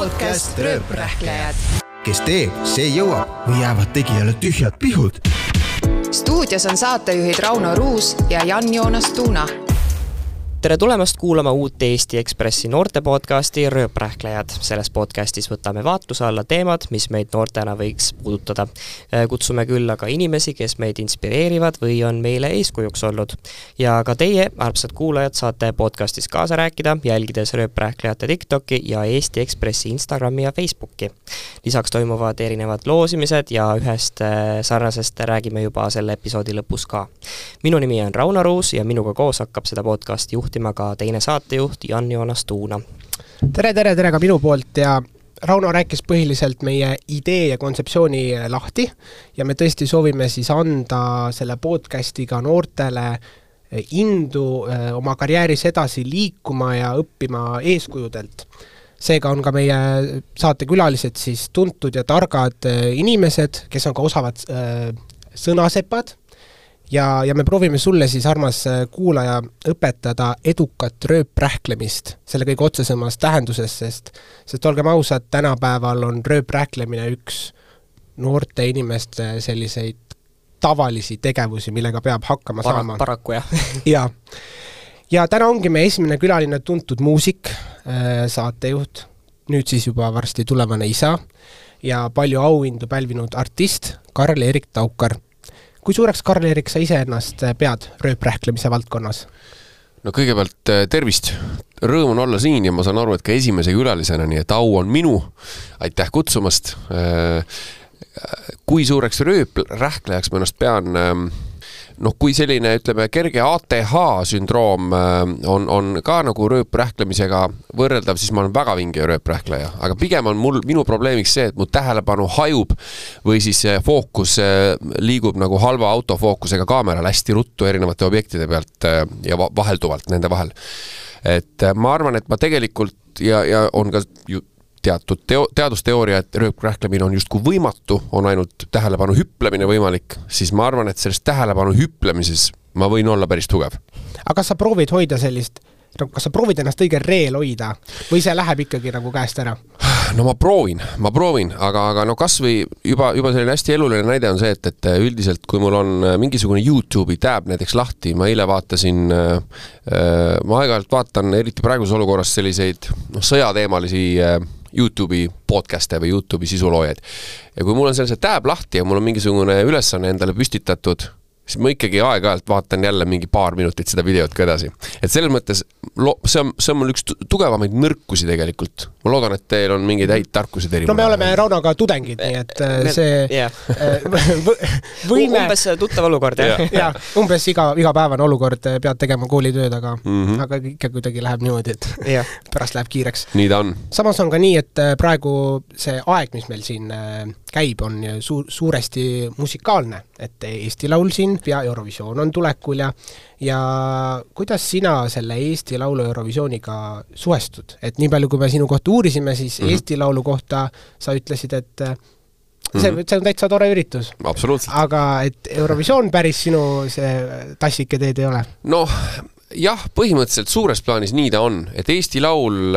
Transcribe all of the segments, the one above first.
podcast Rööprähklejad. kes teeb, see jõuab või jäävad tegijale tühjad pihud. stuudios on saatejuhid Rauno Ruus ja Jan-Joonas Tuuna tere tulemast kuulama uut Eesti Ekspressi noorte podcasti Rööprähklejad. selles podcastis võtame vaatluse alla teemad, mis meid noortena võiks puudutada. kutsume külla ka inimesi, kes meid inspireerivad või on meile eeskujuks olnud. ja ka teie, armsad kuulajad, saate podcastis kaasa rääkida, jälgides Rööprähklejate TikToki ja Eesti Ekspressi Instagrami ja Facebooki. lisaks toimuvad erinevad loosimised ja ühest äh, sarnasest räägime juba selle episoodi lõpus ka. minu nimi on Rauno Ruus ja minuga koos hakkab seda podcasti juhtima juhtima ka teine saatejuht Jan-Joonas Tuuna. tere, tere, tere ka minu poolt ja Rauno rääkis põhiliselt meie idee ja kontseptsiooni lahti ja me tõesti soovime siis anda selle podcast'iga noortele indu eh, oma karjääris edasi liikuma ja õppima eeskujudelt. seega on ka meie saatekülalised siis tuntud ja targad eh, inimesed, kes on ka osavad äh, sõnasepad ja, ja me proovime sulle siis, armas äh, kuulaja, õpetada edukat rööprähklemist selle kõige otsesemas tähenduses, sest sest olgem ausad, tänapäeval on rööprähklemine üks noorte inimeste selliseid tavalisi tegevusi, millega peab hakkama Para, saama. paraku jah jaa. ja täna ongi meie esimene külaline tuntud muusik, äh, saatejuht, nüüd siis juba varsti tulevane isa ja palju auhindu pälvinud artist Karl-Erik Taukar kui suureks, Karl-Erik, sa iseennast pead rööprähklemise valdkonnas? no kõigepealt äh, tervist, rõõm on olla siin ja ma saan aru, et ka esimese külalisena, nii et au on minu. aitäh kutsumast. Äh, kui suureks rööprähklejaks ma ennast pean ähm, noh, kui selline, ütleme, kerge ATH sündroom äh, on, on ka nagu rööprähklemisega võrreldav, siis ma olen väga vinge rööprähkleja, aga pigem on mul, minu probleemiks see, et mu tähelepanu hajub või siis fookus äh, liigub nagu halva autofookusega kaameral hästi ruttu erinevate objektide pealt äh, ja vahelduvalt nende vahel. et ma arvan, et ma tegelikult ja, ja on ka ju teatud teo-, teadusteooria, et rööprähklemine on justkui võimatu, on ainult tähelepanu hüplemine võimalik, siis ma arvan, et selles tähelepanu hüplemises ma võin olla päris tugev. aga kas sa proovid hoida sellist, no kas sa proovid ennast õigel reel hoida või see läheb ikkagi nagu käest ära? no ma proovin, ma proovin, aga, aga no kasvõi juba, juba selline hästi eluline näide on see, et, et üldiselt kui mul on mingisugune Youtube'i tab näiteks lahti, ma eile vaatasin äh,, ma aeg-ajalt vaatan, eriti praeguses olukorras, selliseid noh, sõjateemalisi äh, Youtube'i podcast'e või Youtube'i sisuloojaid. ja kui mul on seal see tab lahti ja mul on mingisugune ülesanne endale püstitatud, siis ma ikkagi aeg-ajalt vaatan jälle mingi paar minutit seda videot ka edasi. et selles mõttes lo-, see on, see on mul üks tugevamaid nõrkusi tegelikult. ma loodan, et teil on mingeid häid tarkusi teil. no me oleme Raunoga tudengid, nii et äh, me, see yeah. võime umbes tuttav olukord, jah? jah, umbes iga, igapäevane olukord, äh, pead tegema koolitööd, aga mm, -hmm. aga ikka kuidagi läheb niimoodi, et yeah. pärast läheb kiireks. nii ta on. samas on ka nii, et äh, praegu see aeg, mis meil siin käib, on suur, suuresti musikaalne, et Eesti Laul siin ja Eurovisioon on tulekul ja ja kuidas sina selle Eesti Laulu Eurovisiooniga suhestud, et nii palju, kui me sinu kohta uurisime, siis mm -hmm. Eesti Laulu kohta sa ütlesid, et see mm, -hmm. see on täitsa tore üritus. aga et Eurovisioon päris sinu see tassike teed ei ole? noh, jah, põhimõtteliselt suures plaanis nii ta on, et Eesti Laul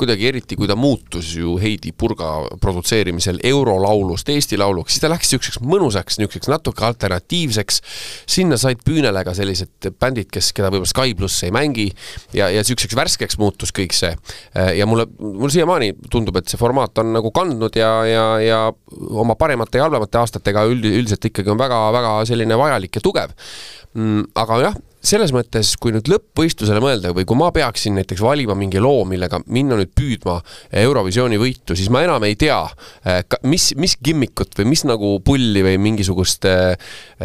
kuidagi eriti, kui ta muutus ju Heidi Purga produtseerimisel eurolaulust Eesti Lauluks, siis ta läks niisuguseks mõnusaks, niisuguseks natuke alternatiivseks, sinna said püünele ka sellised bändid, kes, keda võib-olla Sky pluss ei mängi ja, ja niisuguseks värskeks muutus kõik see. ja mulle, mulle siiamaani tundub, et see formaat on nagu kandnud ja, ja, ja oma paremate ja halvemate aastatega üld, üldiselt ikkagi on väga-väga selline vajalik ja tugev mm,. aga jah, selles mõttes, kui nüüd lõppvõistlusele mõelda või kui ma peaksin näiteks valima mingi loo, millega minna nüüd püüdma Eurovisiooni võitu, siis ma enam ei tea, eh, mis, mis gimmikut või mis nagu pulli või mingisugust eh,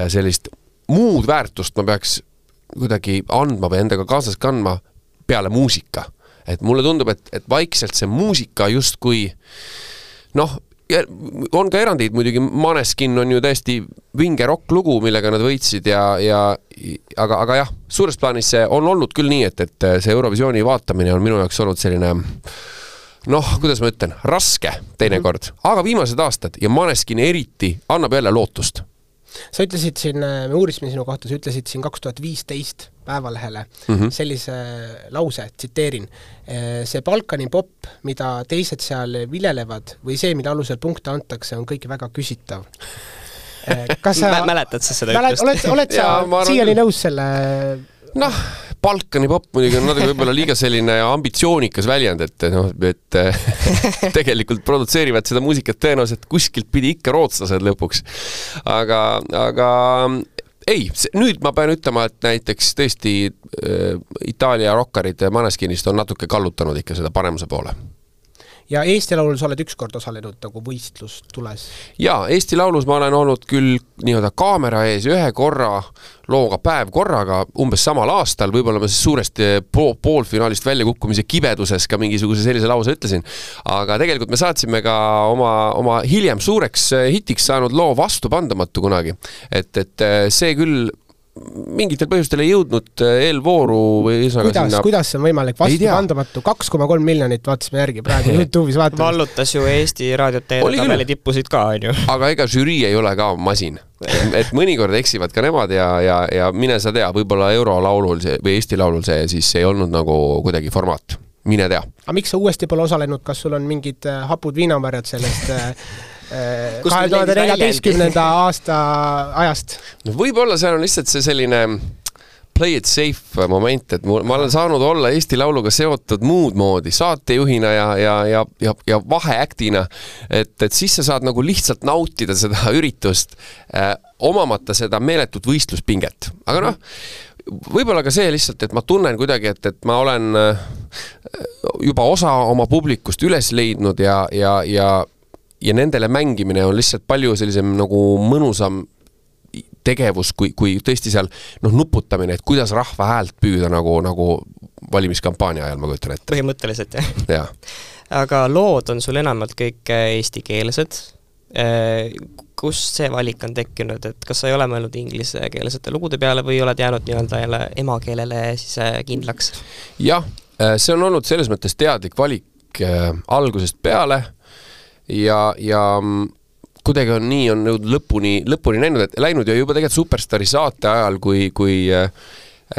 sellist muud väärtust ma peaks kuidagi andma või endaga kaasas kandma peale muusika. et mulle tundub, et, et vaikselt see muusika justkui noh, on ka erandeid muidugi, Maneskin on ju täiesti vinge rokklugu, millega nad võitsid ja, ja aga, aga jah, suures plaanis see on olnud küll nii, et, et see Eurovisiooni vaatamine on minu jaoks olnud selline noh, kuidas ma ütlen, raske teinekord, mhm. aga viimased aastad ja Maneskin eriti annab jälle lootust sa ütlesid siin, me uurisime sinu kohta, sa ütlesid siin kaks tuhat viisteist Päevalehele mm -hmm. sellise lause, tsiteerin. see Balkani popp, mida teised seal viljelevad või see, mille alusel punkte antakse, on kõik väga küsitav. kas sa Mä- mäletad sa seda mäled- ütlust? oled, oled sa arvan siiani nõus selle noh, Balkani popp muidugi on natuke võib-olla liiga selline ambitsioonikas väljend, et noh, et eh, tegelikult produtseerivad seda muusikat tõenäoliselt kuskilt pidi ikka rootslased lõpuks. aga, aga ei, nüüd ma pean ütlema, et näiteks tõesti äh, Itaalia rokkarid Maneskinist on natuke kallutanud ikka seda paremuse poole ja Eesti Laulul sa oled ükskord osalenud nagu võistlustules. jaa, Eesti Laulus ma olen olnud küll nii-öelda kaamera ees ühe korra looga Päev korraga umbes samal aastal, võib-olla ma siis suuresti po poolfinaalist väljakukkumise kibeduses ka mingisuguse sellise lause ütlesin. aga tegelikult me saatsime ka oma, oma hiljem suureks eh, hitiks saanud loo Vastupandamatu kunagi. et, et eh, see küll mingitel põhjustel ei jõudnud eh, eelvooru või ühesõnaga kuidas, sinna kuidas see on võimalik, vastupandamatu, kaks koma kolm miljonit vaatasime järgi praegu Youtube'is vaatame. vallutas ju Eesti raadiote Oli küll. tabeli tippusid ka, on ju. aga ega žürii ei ole ka masin. et mõnikord eksivad ka nemad ja, ja, ja mine sa tea, võib-olla eurolaulul see või Eesti Laulul see siis ei olnud nagu kuidagi formaat, mine tea. aga miks sa uuesti pole osalenud, kas sul on mingid äh, hapud viinamarjad sellest äh, äh, kahe nüüd tuhande neljateistkümnenda aasta ajast? no võib-olla seal on lihtsalt see selline play it safe moment, et mul, ma olen saanud olla Eesti Lauluga seotud muud moodi saatejuhina ja, ja, ja, ja, ja vaheäktina. et, et siis sa saad nagu lihtsalt nautida seda üritust äh,, omamata seda meeletut võistluspinget, aga noh, võib-olla ka see lihtsalt, et ma tunnen kuidagi, et, et ma olen äh, juba osa oma publikust üles leidnud ja, ja, ja ja nendele mängimine on lihtsalt palju sellisem nagu mõnusam tegevus, kui, kui tõesti seal noh, nuputamine, et kuidas rahva häält püüda nagu, nagu valimiskampaania ajal, ma kujutan ette. põhimõtteliselt jah ja.. aga lood on sul enamalt kõik eestikeelsed. kust see valik on tekkinud, et kas sa ei ole mõelnud inglisekeelsete lugude peale või oled jäänud nii-öelda jälle emakeelele siis äh, kindlaks? jah, see on olnud selles mõttes teadlik valik äh, algusest peale ja, ja kuidagi on nii, on jõudnud lõpuni, lõpuni näinud, et läinud ja juba tegelikult Superstaari saate ajal, kui, kui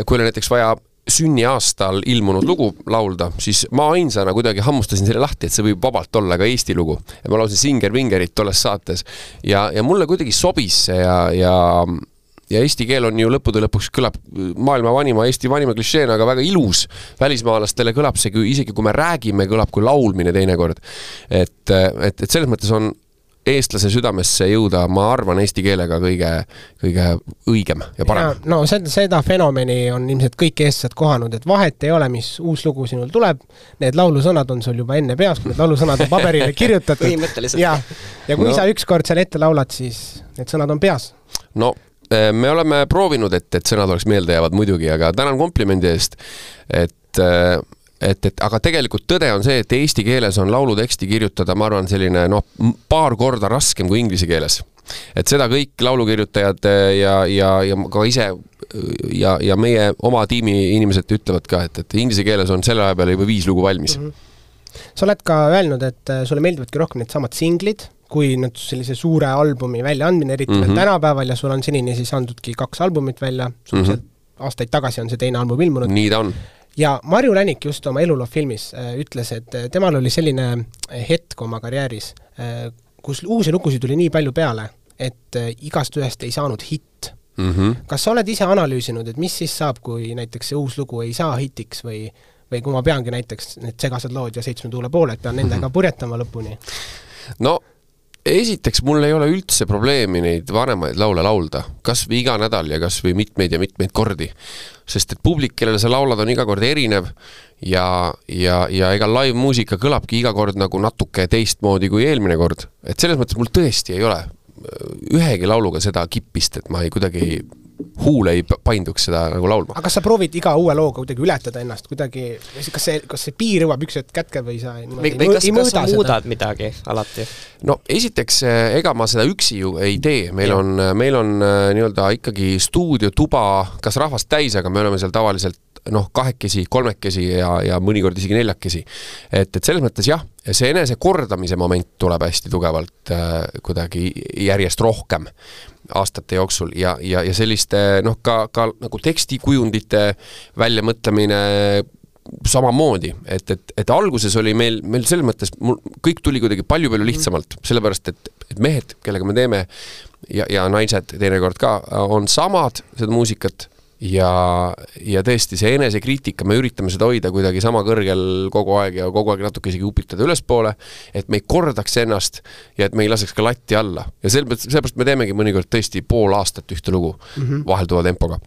kui oli näiteks vaja sünniaastal ilmunud lugu laulda, siis ma ainsana kuidagi hammustasin selle lahti, et see võib vabalt olla ka Eesti lugu. ma laulsin Singer Vingerit tolles saates ja, ja mulle kuidagi sobis see ja, ja ja eesti keel on ju lõppude lõpuks kõlab maailma vanima, Eesti vanima klišeena, aga väga ilus. välismaalastele kõlab see, isegi kui me räägime, kõlab kui laulmine teinekord. et, et, et selles mõttes on eestlase südamesse jõuda, ma arvan, eesti keelega kõige, kõige õigem ja parem. no seda, seda fenomeni on ilmselt kõik eestlased kohanud, et vahet ei ole, mis uus lugu sinul tuleb, need laulusõnad on sul juba enne peas, kui need laulusõnad on paberile kirjutatud. põhimõtteliselt. ja, ja kui no. sa ükskord seal ette laulad, siis need sõnad on peas. no me oleme proovinud, et, et sõnad oleks meeldejäävad muidugi, aga tänan komplimendi eest, et et, et aga tegelikult tõde on see, et eesti keeles on lauluteksti kirjutada, ma arvan, selline noh, paar korda raskem kui inglise keeles. et seda kõik laulukirjutajad ja, ja, ja ka ise ja, ja meie oma tiimi inimesed ütlevad ka, et, et inglise keeles on selle aja peale juba viis lugu valmis mm. -hmm. sa oled ka öelnud, et sulle meeldivadki rohkem needsamad singlid, kui nüüd sellise suure albumi väljaandmine, eriti mm -hmm. veel tänapäeval ja sul on senini siis andnudki kaks albumit välja, suhteliselt mm -hmm. aastaid tagasi on see teine album ilmunud. nii ta on ja Marju Länik just oma eluloo filmis äh, ütles, et äh, temal oli selline hetk oma karjääris äh,, kus uusi lugusid tuli nii palju peale, et äh, igast ühest ei saanud hitt mm. -hmm. kas sa oled ise analüüsinud, et mis siis saab, kui näiteks see uus lugu ei saa hitiks või või kui ma peangi näiteks need segased lood ja Seitsme tuule pooled, pean nendega -hmm. purjetama lõpuni? no esiteks mul ei ole üldse probleemi neid vanemaid laule laulda, kas või iga nädal ja kas või mitmeid ja mitmeid kordi. sest et publik, kellele sa laulad, on iga kord erinev ja, ja, ja ega live-muusika kõlabki iga kord nagu natuke teistmoodi kui eelmine kord. et selles mõttes mul tõesti ei ole ühegi lauluga seda kippist, et ma ei kuidagi huul ei painduks seda nagu laulma. aga kas sa proovid iga uue looga kuidagi ületada ennast kuidagi, kas see, kas see piir jõuab üks hetk kätte või sa või, või kas, kas sa muudad seda? midagi alati? no esiteks, ega ma seda üksi ju ei tee, meil ja. on, meil on nii-öelda ikkagi stuudiotuba, kas rahvast täis, aga me oleme seal tavaliselt noh, kahekesi, kolmekesi ja, ja mõnikord isegi neljakesi. et, et selles mõttes jah, see enesekordamise moment tuleb hästi tugevalt äh, kuidagi järjest rohkem aastate jooksul ja, ja, ja selliste noh, ka, ka nagu tekstikujundite väljamõtlemine samamoodi, et, et, et alguses oli meil, meil selles mõttes mul kõik tuli kuidagi palju-palju lihtsamalt, sellepärast et, et mehed, kellega me teeme ja, ja naised teinekord ka, on samad seda muusikat ja, ja tõesti, see enesekriitika, me üritame seda hoida kuidagi sama kõrgel kogu aeg ja kogu aeg natuke isegi upitada ülespoole, et me ei kordaks ennast ja et me ei laseks ka latti alla. ja sellepärast, sellepärast me teemegi mõnikord tõesti pool aastat ühte lugu mm -hmm. vahelduva tempoga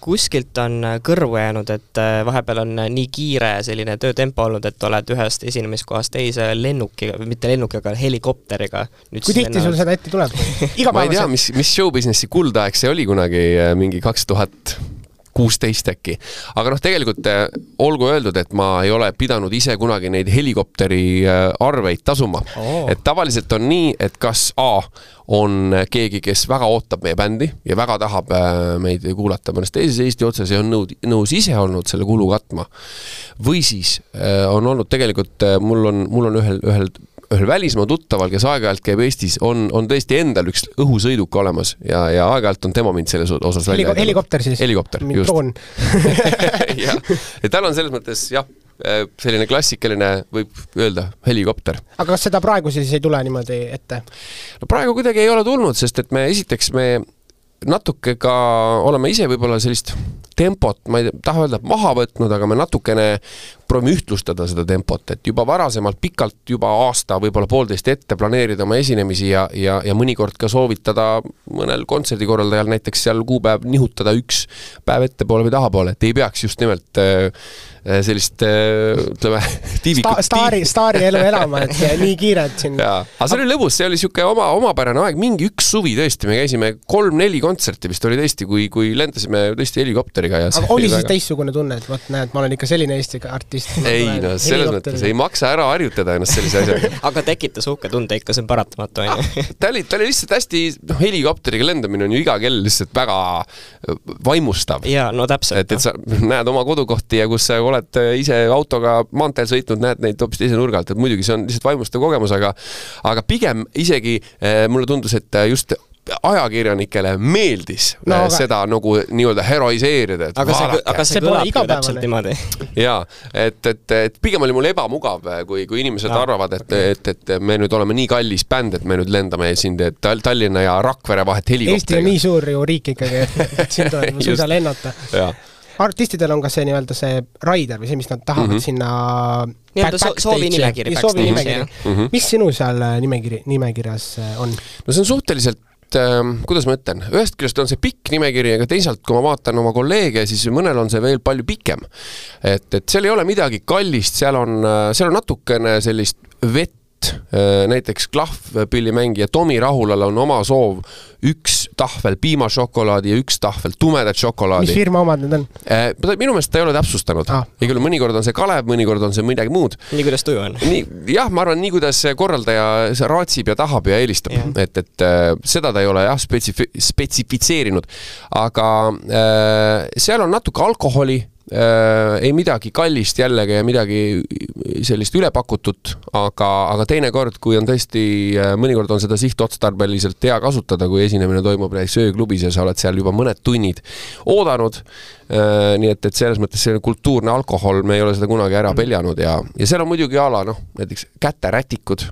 kuskilt on kõrvu jäänud, et äh, vahepeal on nii kiire selline töötempo olnud, et oled ühest esinemiskohast teise lennukiga, mitte lennukiga, helikopteriga. kui tihti sul seda ette tuleb? ma ei tea, mis, mis show business'i kuldaeg see oli kunagi, äh, mingi kaks tuhat kuusteist äkki. aga noh, tegelikult äh, olgu öeldud, et ma ei ole pidanud ise kunagi neid helikopteri äh, arveid tasuma oh.. et tavaliselt on nii, et kas A on keegi, kes väga ootab meie bändi ja väga tahab äh, meid kuulata mõnes teises Eesti otsas ja on nõud, nõus ise olnud selle kulu katma. või siis on olnud tegelikult, mul on, mul on ühel, ühel ühel välismaa tuttaval, kes aeg-ajalt käib Eestis, on, on tõesti endal üks õhusõiduk olemas ja, ja aeg-ajalt on tema mind selles osas välja Heliko, helikopter siis? helikopter, just. droon jah, ja tal on selles mõttes jah, selline klassikaline, võib öelda, helikopter. aga kas seda praegu siis ei tule niimoodi ette? no praegu kuidagi ei ole tulnud, sest et me esiteks me natuke ka oleme ise võib-olla sellist tempot, ma ei taha öelda maha võtnud, aga me natukene proovime ühtlustada seda tempot, et juba varasemalt pikalt, juba aasta, võib-olla poolteist ette planeerida oma esinemisi ja, ja, ja mõnikord ka soovitada mõnel kontserdikorraldajal näiteks seal kuupäev nihutada üks päev ettepoole või tahapoole, et ei peaks just nimelt äh, sellist äh, ütleme tiivikut Sta. staari, staari elu elama, et nii kiired siin. jaa, aga see oli lõbus, see oli niisugune oma, omapärane aeg, mingi üks suvi tõesti, me käisime kolm-neli kontserti vist oli tõesti, kui, kui lendasime tõesti helikopteriga ja aga oli siis väga... teistsugune tunne, et vot näed, ma olen ikka selline Eesti artist. ei no selles mõttes ei maksa ära harjutada ennast sellise asjaga aga tekitas uhke tunde ikka, see on paratamatu, on ju. ta oli, ta oli lihtsalt hästi, noh, helikopteriga lendamine on ju iga kell lihtsalt väga vaimustav. jaa, no täpselt. et, et sa näed oma kodukohti ja kus sa oled oled äh, ise autoga maanteel sõitnud, näed neid hoopis teise nurga alt, et muidugi see on lihtsalt vaimustav kogemus, aga aga pigem isegi äh, mulle tundus, et äh, just ajakirjanikele meeldis no, aga... seda nagu nii-öelda heroiseerida, et aga vaadake. see, aga see, see kõlab ju täpselt niimoodi. jaa, et, et, et pigem oli mul ebamugav, kui, kui inimesed ja, arvavad, et et, et me nüüd oleme nii kallis bänd, et me nüüd lendame siin Tallinna ja Rakvere vahet helikopteriga. Eesti on nii suur ju riik ikkagi, et siin tuleb suisa lennata artistidel on ka see nii-öelda see rider või see, mis nad tahavad mm -hmm. sinna nii-öelda so soovinimekiri. soovinimekiri. Mm -hmm. mis sinu seal äh, nimekiri, nimekirjas äh, on? no see on suhteliselt äh, kuidas ma ütlen, ühest küljest on see pikk nimekiri, aga teisalt, kui ma vaatan oma kolleege, siis mõnel on see veel palju pikem. et, et seal ei ole midagi kallist, seal on, seal on natukene sellist vett, näiteks klahvpillimängija Tomi Rahulal on oma soov üks tahvel piimašokolaadi ja üks tahvel tumedat šokolaadi. mis firma omad need on? Äh, minu meelest ta ei ole täpsustanud ah.. igal juhul mõnikord on see Kalev, mõnikord on see midagi muud. nii, kuidas tuju on. nii, jah, ma arvan, nii, kuidas korraldaja raatsib ja tahab ja eelistab, et, et äh, seda ta ei ole jah, spetsif-, spetsifitseerinud. aga äh, seal on natuke alkoholi ei midagi kallist jällegi ja midagi sellist ülepakutut, aga, aga teinekord, kui on tõesti, äh, mõnikord on seda sihtotstarbeliselt hea kasutada, kui esinemine toimub näiteks ööklubis ja sa oled seal juba mõned tunnid oodanud äh,, nii et, et selles mõttes selline kultuurne alkohol, me ei ole seda kunagi ära peljanud ja, ja seal on muidugi a la noh, näiteks käterätikud,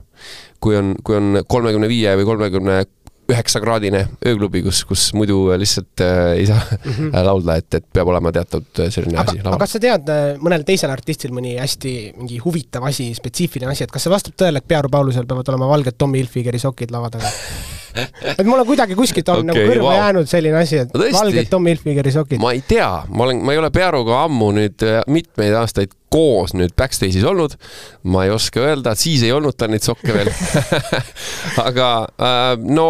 kui on, kui on kolmekümne viie või kolmekümne üheksakraadine ööklubi, kus, kus muidu lihtsalt äh, ei saa mm -hmm. laulda, et, et peab olema teatud äh, selline aga, asi. aga kas sa tead äh, mõnel teisel artistil mõni hästi mingi huvitav asi, spetsiifiline asi, et kas see vastab tõele, et Pearu Paulusel peavad olema valged Tommy Hilfigeri sokid lava taga et mul on kuidagi kuskilt on okay, nagu kõrva wow. jäänud selline asi, et no, valged Tom Hilfigeri sokid. ma ei tea, ma olen, ma ei ole Pearuga ammu nüüd äh, mitmeid aastaid koos nüüd backstage'is olnud. ma ei oska öelda, siis ei olnud tal neid sokke veel aga äh, no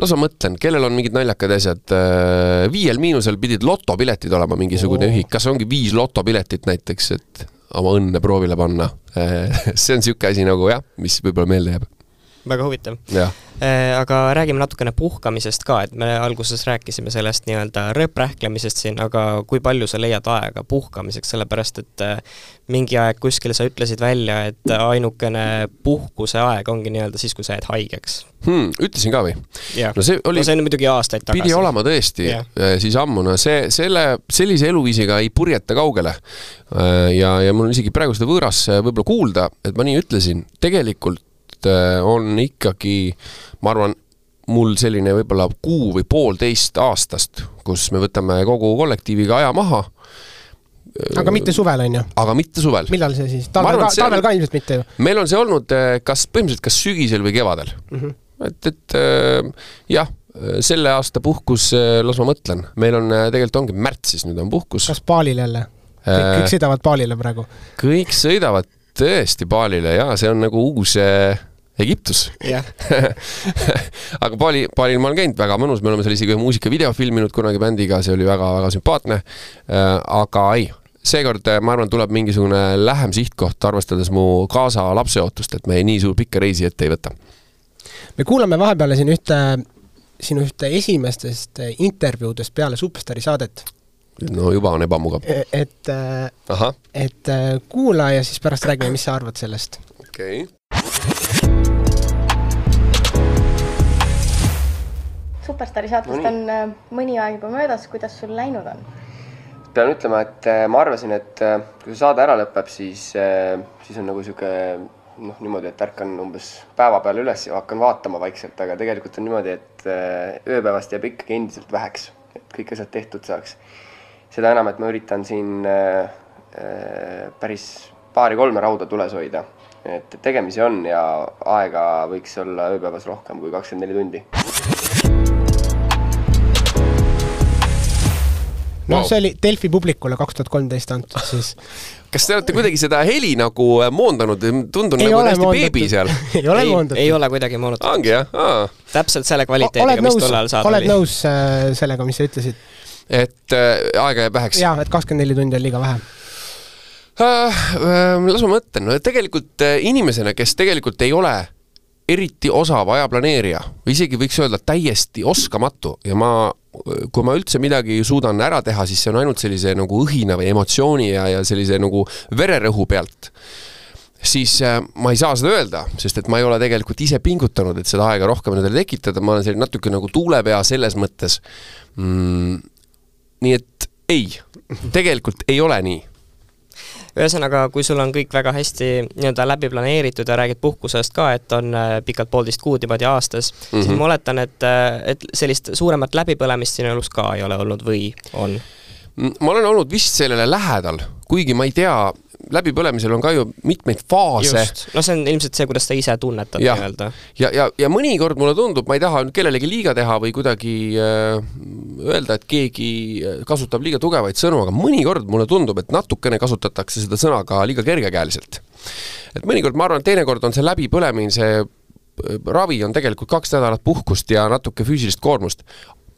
las ma mõtlen, kellel on mingid naljakad asjad äh,. Viiel Miinusel pidid lotopiletid olema mingisugune oh. ühik, kas ongi viis lotopiletit näiteks, et oma õnne proovile panna see on niisugune asi nagu jah, mis võib-olla meelde jääb. väga huvitav. jah aga räägime natukene puhkamisest ka, et me alguses rääkisime sellest nii-öelda rööprähklemisest siin, aga kui palju sa leiad aega puhkamiseks, sellepärast et äh, mingi aeg kuskil sa ütlesid välja, et ainukene puhkuse aeg ongi nii-öelda siis, kui sa jääd haigeks hmm,. ütlesin ka või? no see oli no see on muidugi aastaid tagasi. pidi olema tõesti yeah. siis ammu, no see, selle, sellise eluviisiga ei purjeta kaugele. ja, ja mul on isegi praegu seda võõras võib-olla kuulda, et ma nii ütlesin, tegelikult on ikkagi, ma arvan, mul selline võib-olla kuu või poolteist aastast, kus me võtame kogu kollektiiviga aja maha aga mitte suvel, on ju? aga mitte suvel. millal see siis, talvel ka, talvel ka ilmselt mitte ju? meil on see olnud eh, kas põhimõtteliselt kas sügisel või kevadel mm. -hmm. et, et äh, jah, selle aasta puhkus, las ma mõtlen, meil on tegelikult ongi märtsis nüüd on puhkus. kas Baalil jälle? kõik, sõidavad Baalile praegu? kõik sõidavad tõesti Baalile ja see on nagu uus äh, Egiptus jah aga Bali, Balil ma olen käinud, väga mõnus, me oleme seal isegi ühe muusikavideo filminud kunagi bändiga, see oli väga-väga sümpaatne. aga ei, seekord ma arvan, tuleb mingisugune lähem sihtkoht, arvestades mu kaasa lapseootust, et me nii suur pikka reisi ette ei võta. me kuulame vahepeal siin ühte, sinu ühte esimestest intervjuudest peale Superstaari saadet. no juba on ebamugav. E-, et, et kuula ja siis pärast räägime, mis sa arvad sellest. okei okay superstaari saatest no on äh, mõni aeg juba möödas, kuidas sul läinud on? pean ütlema, et äh, ma arvasin, et äh, kui see saade ära lõpeb, siis, siis on nagu niisugune noh, niimoodi, et ärkan umbes päeva peale üles ja hakkan vaatama vaikselt, aga tegelikult on niimoodi, et ööpäevast jääb ikkagi endiselt väheks, et kõik asjad tehtud saaks. seda enam, et ma üritan siin päris paari-kolme rauda tules hoida, et tegemisi on ja aega võiks olla ööpäevas rohkem kui kakskümmend neli tundi noh wow., see oli Delfi publikule kaks tuhat kolmteist antud siis. kas te olete kuidagi seda heli nagu äh, moondanud, tundun ei nagu täiesti beebi seal ei ole moondatud. ei ole kuidagi moonutatud. ongi jah Aa. täpselt selle kvaliteediga, mis tol ajal saada oli. oled nõus äh, sellega, mis sa ütlesid? et äh, aega jääb väheks? jaa, et kakskümmend neli tundi on liiga vähe äh,. Äh, las ma mõtlen, no tegelikult äh, inimesena, kes tegelikult ei ole eriti osav ajaplaneerija isegi võiks öelda täiesti oskamatu ja ma, kui ma üldse midagi suudan ära teha, siis see on ainult sellise nagu õhina või emotsiooni ja, ja sellise nagu vererõhu pealt siis äh, ma ei saa seda öelda, sest et ma ei ole tegelikult ise pingutanud, et seda aega rohkem endale tekitada, ma olen selline natuke nagu tuulepea selles mõttes mm,. nii et ei, tegelikult ei ole nii ühesõnaga, kui sul on kõik väga hästi nii-öelda läbi planeeritud ja räägid puhkusest ka, et on äh, pikalt poolteist kuud niimoodi aastas mm, -hmm. siis mhm. ma oletan, et, äh, et sellist suuremat läbipõlemist sinu elus ka ei ole olnud või on? ma olen olnud vist sellele lähedal, kuigi ma ei tea, läbipõlemisel on ka ju mitmeid faase. no see on ilmselt see, kuidas sa ise tunnetad nii-öelda. ja, ja, ja mõnikord mulle tundub, ma ei taha nüüd kellelegi liiga teha või kuidagi äh, öelda, et keegi äh, kasutab liiga tugevaid sõnu, aga mõnikord mulle tundub, et natukene kasutatakse seda sõna ka liiga kergekäeliselt. et mõnikord ma arvan, et teinekord on see läbipõlemine, see äh, ravi on tegelikult kaks nädalat puhkust ja natuke füüsilist koormust,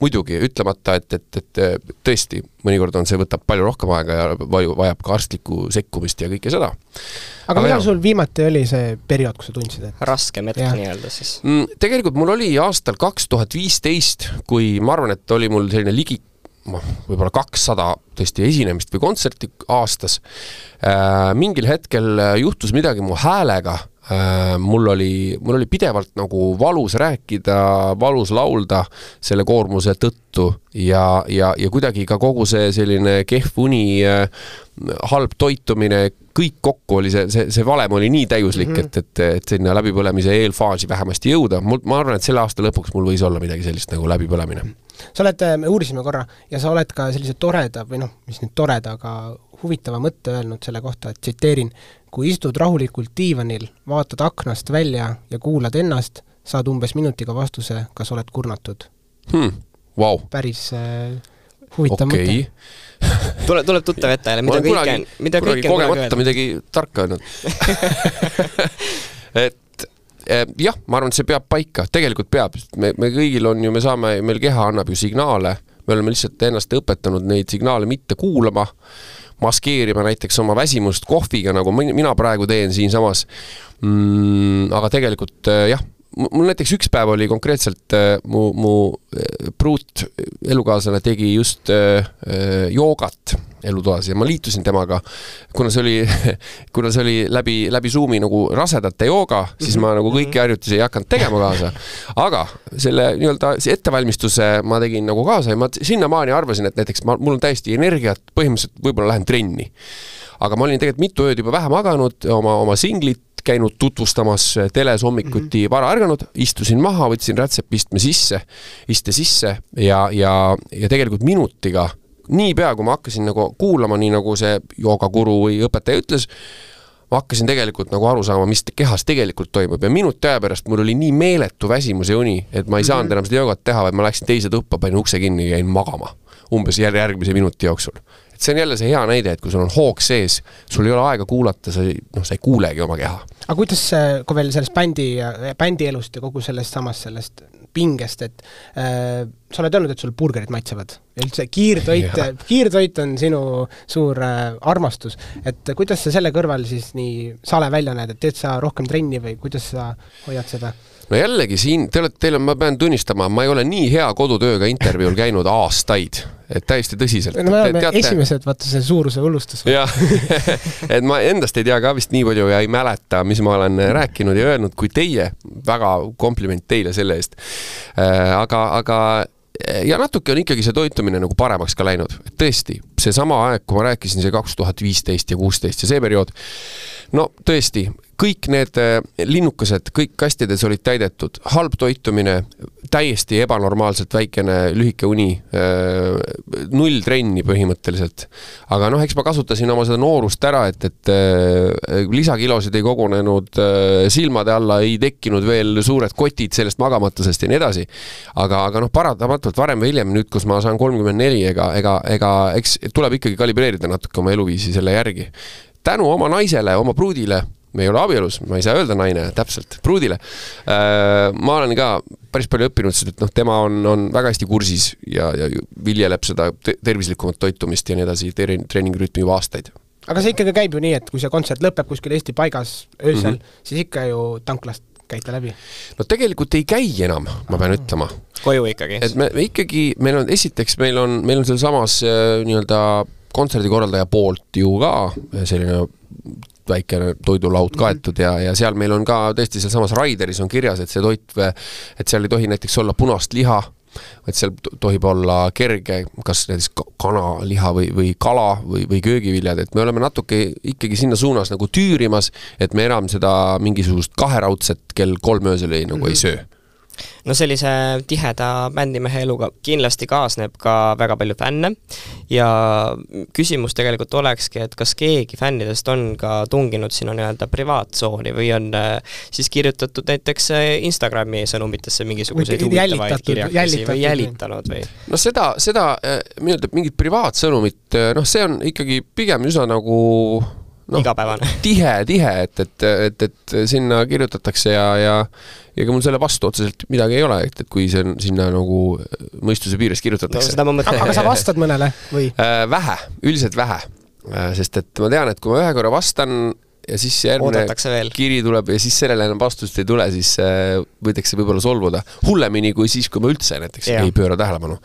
muidugi ütlemata, et, et, et tõesti, mõnikord on see, võtab palju rohkem aega ja vaju, vajab ka arstlikku sekkumist ja kõike seda. aga, aga millal sul viimati oli see periood, kus sa tundsid, et raskem hetk nii-öelda siis mm,? tegelikult mul oli aastal kaks tuhat viisteist, kui ma arvan, et oli mul selline ligi noh, võib-olla kakssada tõesti esinemist või kontserti aastas äh,. mingil hetkel juhtus midagi mu häälega Äh, mul oli, mul oli pidevalt nagu valus rääkida, valus laulda selle koormuse tõttu ja, ja, ja kuidagi ka kogu see selline kehv uni, äh, halb toitumine, kõik kokku oli see, see, see valem oli nii täiuslik mm, -hmm. et, et, et sinna läbipõlemise eelfaasi vähemasti jõuda. mul, ma arvan, et selle aasta lõpuks mul võis olla midagi sellist nagu läbipõlemine. sa oled, me uurisime korra, ja sa oled ka sellise toreda või noh, mis nüüd toreda, aga huvitava mõtte öelnud selle kohta, et tsiteerin, kui istud rahulikult diivanil, vaatad aknast välja ja kuulad ennast, saad umbes minutiga vastuse, kas oled kurnatud hmm,. Wow. päris äh, huvitav okay. mõte tuleb, tuleb tuttav ette jälle, mida kõike mida kõike on kogemata midagi tarka öelnud et eh, jah, ma arvan, et see peab paika, tegelikult peab, me, me kõigil on ju, me saame, meil keha annab ju signaale, me oleme lihtsalt ennast õpetanud neid signaale mitte kuulama maskeerima näiteks oma väsimust kohviga, nagu mina praegu teen siinsamas mm,. aga tegelikult äh, jah, mul näiteks üks päev oli konkreetselt äh, mu, mu äh, pruut elukaaslane tegi just äh, äh, joogat elutoas ja ma liitusin temaga, kuna see oli, kuna see oli läbi, läbi Zoomi nagu rasedate jooga, siis ma nagu kõiki harjutusi ei hakanud tegema kaasa. aga selle nii-öelda ettevalmistuse ma tegin nagu kaasa ja ma sinnamaani arvasin, et näiteks ma, mul on täiesti energiat, põhimõtteliselt võib-olla lähen trenni. aga ma olin tegelikult mitu ööd juba vähe maganud, oma, oma singlit käinud tutvustamas teles hommikuti mm -hmm. vara ärganud, istusin maha, võtsin rätsepistme sisse, iste sisse ja, ja, ja tegelikult minutiga, niipea kui ma hakkasin nagu kuulama, nii nagu see joogakuru või õpetaja ütles, ma hakkasin tegelikult nagu aru saama, mis kehas tegelikult toimub ja minuti aja pärast mul oli nii meeletu väsimus ja uni, et ma ei saanud -hmm. enam seda joogat teha, vaid ma läksin teise tuppa, panin ukse kinni ja jäin magama umbes järgmise minuti jooksul et see on jälle see hea näide, et kui sul on hoog sees, sul ei ole aega kuulata, sa ei, noh, sa ei kuulegi oma keha. aga kuidas, kui veel sellest bändi, bändielust ja kogu sellest samast sellest pingest, et äh, sa oled öelnud, et sul burgerid maitsevad. Ja üldse kiirtoit kiirtoit on sinu suur äh, armastus, et kuidas sa selle kõrval siis nii sale välja näed, et teed sa rohkem trenni või kuidas sa hoiad seda? No jällegi siin, te olete, teil on, ma pean tunnistama, ma ei ole nii hea kodutööga intervjuul käinud aastaid, et täiesti tõsiselt. no me oleme teate... esimesed, vaata see suuruse hullustus. jah et ma endast ei tea ka vist nii palju ja ei mäleta, mis ma olen rääkinud ja öelnud, kui teie, väga kompliment teile selle eest. Äh, aga, aga ja natuke on ikkagi see toitumine nagu paremaks ka läinud, tõesti, seesama aeg, kui ma rääkisin, see kaks tuhat viisteist ja kuusteist ja see periood, no tõesti, kõik need äh, linnukesed, kõik kastides olid täidetud, halb toitumine, täiesti ebanormaalselt väikene lühike uni, äh, null trenni põhimõtteliselt. aga noh, eks ma kasutasin oma seda noorust ära, et, et äh, lisakilosid ei kogunenud, silmade alla ei tekkinud veel suured kotid sellest magamatusest ja nii edasi. aga, aga noh, paratamatult varem või hiljem, nüüd kus ma saan kolmkümmend neli, ega, ega, ega eks tuleb ikkagi kalibreerida natuke oma eluviisi selle järgi tänu oma naisele, oma pruudile me ei ole abielus, ma ei saa öelda naine täpselt, pruudile. Äh, ma olen ka päris palju õppinud, sest et noh, tema on, on väga hästi kursis ja, ja viljeleb seda tervislikumat toitumist ja nii edasi, treeningirütmi juba aastaid aga see ikkagi käib ju nii, et kui see kontsert lõpeb kuskil Eesti paigas öösel mm, -hmm. siis ikka ju tanklast käite läbi? no tegelikult ei käi enam, ma pean ütlema. koju ikkagi? et me, me ikkagi, meil on, esiteks meil on, meil on sealsamas äh, nii-öelda kontserdikorraldaja poolt ju ka selline väikene toidulaud mhm. kaetud ja, ja seal meil on ka tõesti sealsamas Raideris on kirjas, et see toit, et seal ei tohi näiteks olla punast liha, et seal tohib olla kerge, kas näiteks kanaliha või, või kala või, või köögiviljad, et me oleme natuke ikkagi sinna suunas nagu tüürimas, et me enam seda mingisugust kaheraudset kell kolm öösel ei, nagu mm -hmm. ei söö no sellise tiheda bändimehe eluga kindlasti kaasneb ka väga palju fänne ja küsimus tegelikult olekski, et kas keegi fännidest on ka tunginud sinu nii-öelda privaattsooni või on äh, siis kirjutatud näiteks äh, Instagrami sõnumitesse mingisuguseid huvitavaid kirjakesi või jälitanud või? no seda, seda äh, nii-öelda mingit privaatsõnumit, noh, see on ikkagi pigem üsna nagu no, igapäevane. tihe, tihe, et, et, et, et sinna kirjutatakse ja, ja ja ega mul selle vastu otseselt midagi ei ole, et, et kui see on sinna nagu mõistuse piires kirjutatakse no,. aga sa vastad mõnele või äh,? vähe, üldiselt vähe äh,. sest et ma tean, et kui ma ühe korra vastan ja siis järgmine kiri tuleb ja siis sellele enam vastust ei tule, siis äh, võidakse võib-olla solvuda. hullemini kui siis, kui ma üldse näiteks ja. ei pööra tähelepanu.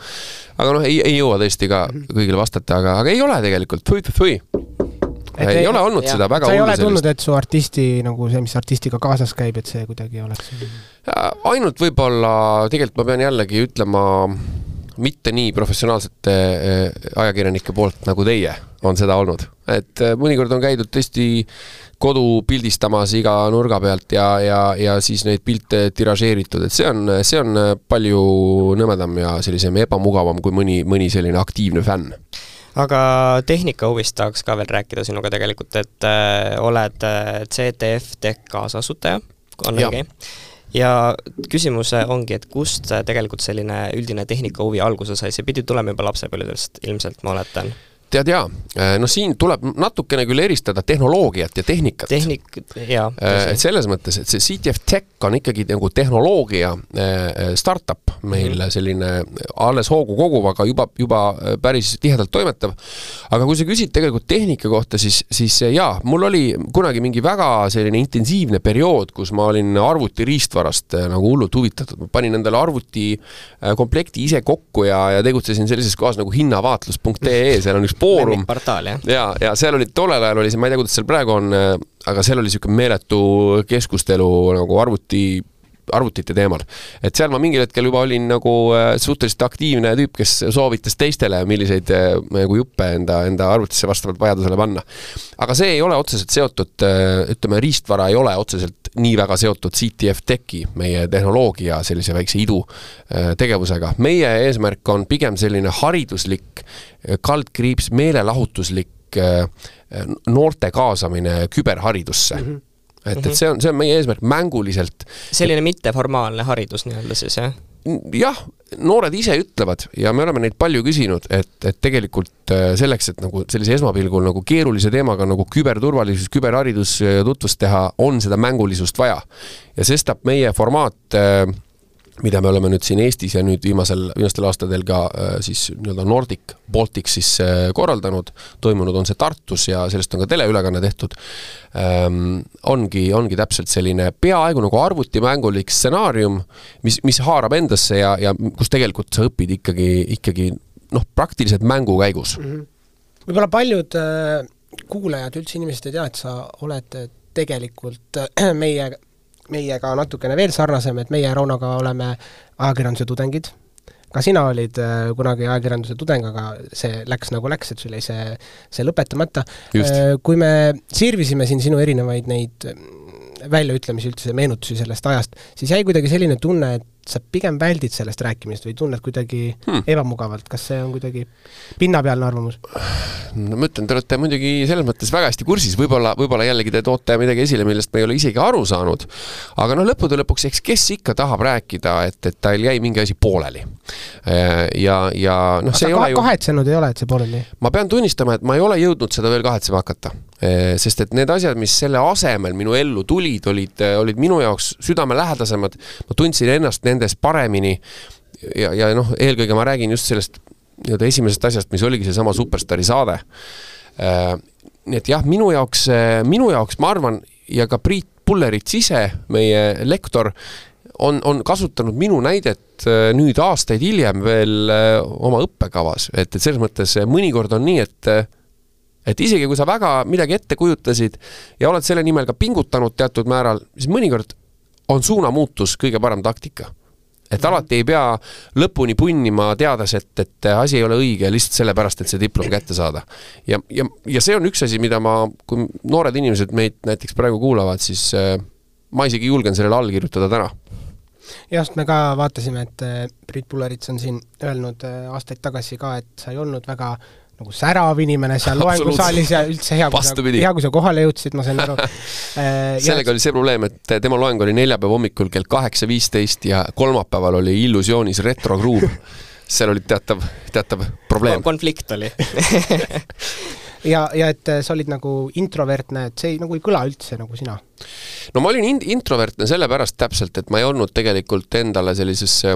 aga noh, ei, ei jõua tõesti ka mhm. kõigile vastata, aga, aga ei ole tegelikult, fui-fui-fui ei, ei ole olnud jah. seda väga sa ei ole tundnud, et su artisti nagu see, mis artistiga kaasas käib, et see kuidagi oleks? ainult võib-olla, tegelikult ma pean jällegi ütlema, mitte nii professionaalsete eh, ajakirjanike poolt nagu teie on seda olnud, et eh, mõnikord on käidud tõesti kodu pildistamas iga nurga pealt ja, ja, ja siis neid pilte tiražeeritud, et see on, see on palju nõmedam ja sellisem ebamugavam kui mõni, mõni selline aktiivne fänn aga tehnika huvist tahaks ka veel rääkida sinuga tegelikult, et äh, oled äh, CTF Tech kaasasutaja, on õige? ja küsimus ongi, et kust tegelikult selline üldine tehnika huvi alguse sai, see pidi tulema juba lapsepõlvest ilmselt, ma oletan tead jaa, no siin tuleb natukene küll eristada tehnoloogiat ja tehnikat. tehnik, jaa. et selles mõttes, et see CTF Tech on ikkagi nagu tehnoloogia startup meil mm. selline alles hoogu koguv, aga juba, juba päris tihedalt toimetav. aga kui sa küsid tegelikult tehnika kohta, siis, siis jaa, mul oli kunagi mingi väga selline intensiivne periood, kus ma olin arvuti riistvarast nagu hullult huvitatud, ma panin endale arvuti komplekti ise kokku ja, ja tegutsesin sellises kohas nagu hinnavaatlus.ee, seal on üks Foorum. ja, ja seal oli, tollel ajal oli see, ma ei tea, kuidas seal praegu on, äh, aga seal oli niisugune meeletu keskustelu nagu arvuti arvutite teemal. et seal ma mingil hetkel juba olin nagu äh, suhteliselt aktiivne tüüp, kes soovitas teistele, milliseid äh, nagu juppe enda, enda arvutisse vastavalt vajadusele panna. aga see ei ole otseselt seotud, ütleme, riistvara ei ole otseselt nii väga seotud CTF Techi, meie tehnoloogia sellise väikse idutegevusega. meie eesmärk on pigem selline hariduslik kaldkriips meelelahutuslik äh, noorte kaasamine küberharidusse mm. -hmm et, et see on, see on meie eesmärk mänguliselt. selline mitteformaalne haridus nii-öelda siis, jah? jah, noored ise ütlevad ja me oleme neid palju küsinud, et, et tegelikult äh, selleks, et nagu sellise esmapilgul nagu keerulise teemaga nagu küberturvalisus, küberharidus tutvust teha, on seda mängulisust vaja. ja sestap meie formaat äh, mida me oleme nüüd siin Eestis ja nüüd viimasel, viimastel aastatel ka äh, siis nii-öelda Nordic Baltic siis äh, korraldanud, toimunud on see Tartus ja sellest on ka teleülekanne tehtud ähm,, ongi, ongi täpselt selline peaaegu nagu arvutimängulik stsenaarium, mis, mis haarab endasse ja, ja kus tegelikult sa õpid ikkagi, ikkagi noh, praktiliselt mängu käigus mm. -hmm. võib-olla paljud äh, kuulajad, üldse inimesed ei tea, et sa oled tegelikult äh, meie meiega natukene veel sarnasem, et meie Raunoga oleme ajakirjanduse tudengid, ka sina olid äh, kunagi ajakirjanduse tudeng, aga see läks nagu läks, et sul jäi see, see lõpetamata. Äh, kui me sirvisime siin sinu erinevaid neid väljaütlemisi üldse, meenutusi sellest ajast, siis jäi kuidagi selline tunne, et sa pigem väldid sellest rääkimist või tunned kuidagi hmm. ebamugavalt, kas see on kuidagi pinnapealne arvamus? no ma ütlen, te olete muidugi selles mõttes väga hästi kursis, võib-olla, võib-olla jällegi te toote midagi esile, millest me ei ole isegi aru saanud. aga noh, lõppude lõpuks, eks kes ikka tahab rääkida, et, et tal jäi mingi asi pooleli. Äh, ja, ja noh, see ei ole ju kahetsenud ei ole, et see pooleli jäi? ma pean tunnistama, et ma ei ole jõudnud seda veel kahetsema hakata. Äh, sest et need asjad, mis selle asemel minu ellu tulid, olid, olid minu jaoks südamelähedasemad, ma tundsin ennast nendes paremini ja, ja noh, eelkõige ma räägin just sellest nii-öelda esimesest asjast, mis oligi seesama Superstaari saade. Äh, nii et jah, minu jaoks, minu jaoks ma arvan, ja ka Priit Pullerits ise, meie lektor, on, on kasutanud minu näidet äh, nüüd aastaid hiljem veel äh, oma õppekavas, et, et selles mõttes mõnikord on nii, et et isegi kui sa väga midagi ette kujutasid ja oled selle nimel ka pingutanud teatud määral, siis mõnikord on suunamuutus kõige parem taktika. Et alati ei pea lõpuni punnima, teades, et, et asi ei ole õige lihtsalt sellepärast, et see diplom kätte saada. ja, ja, ja see on üks asi, mida ma, kui noored inimesed meid näiteks praegu kuulavad, siis äh, ma isegi julgen sellele alla kirjutada täna sest me ka vaatasime, et äh, Priit Pullerits on siin öelnud äh, aastaid tagasi ka, et sa ei olnud väga nagu särav inimene seal loengusaalis ja üldse hea, kui sa, hea, kui sa kohale jõudsid, ma sain aru. Äh, sellega oli see probleem, et tema loeng oli neljapäeva hommikul kell kaheksa viisteist ja kolmapäeval oli Illusioonis retrogruum. Seal oli teatav, teatav probleem. konflikt oli. Ja, ja et sa olid nagu introvertne, et see ei, nagu ei kõla üldse nagu sina? no ma olin in-, introvertne sellepärast täpselt, et ma ei olnud tegelikult endale sellisesse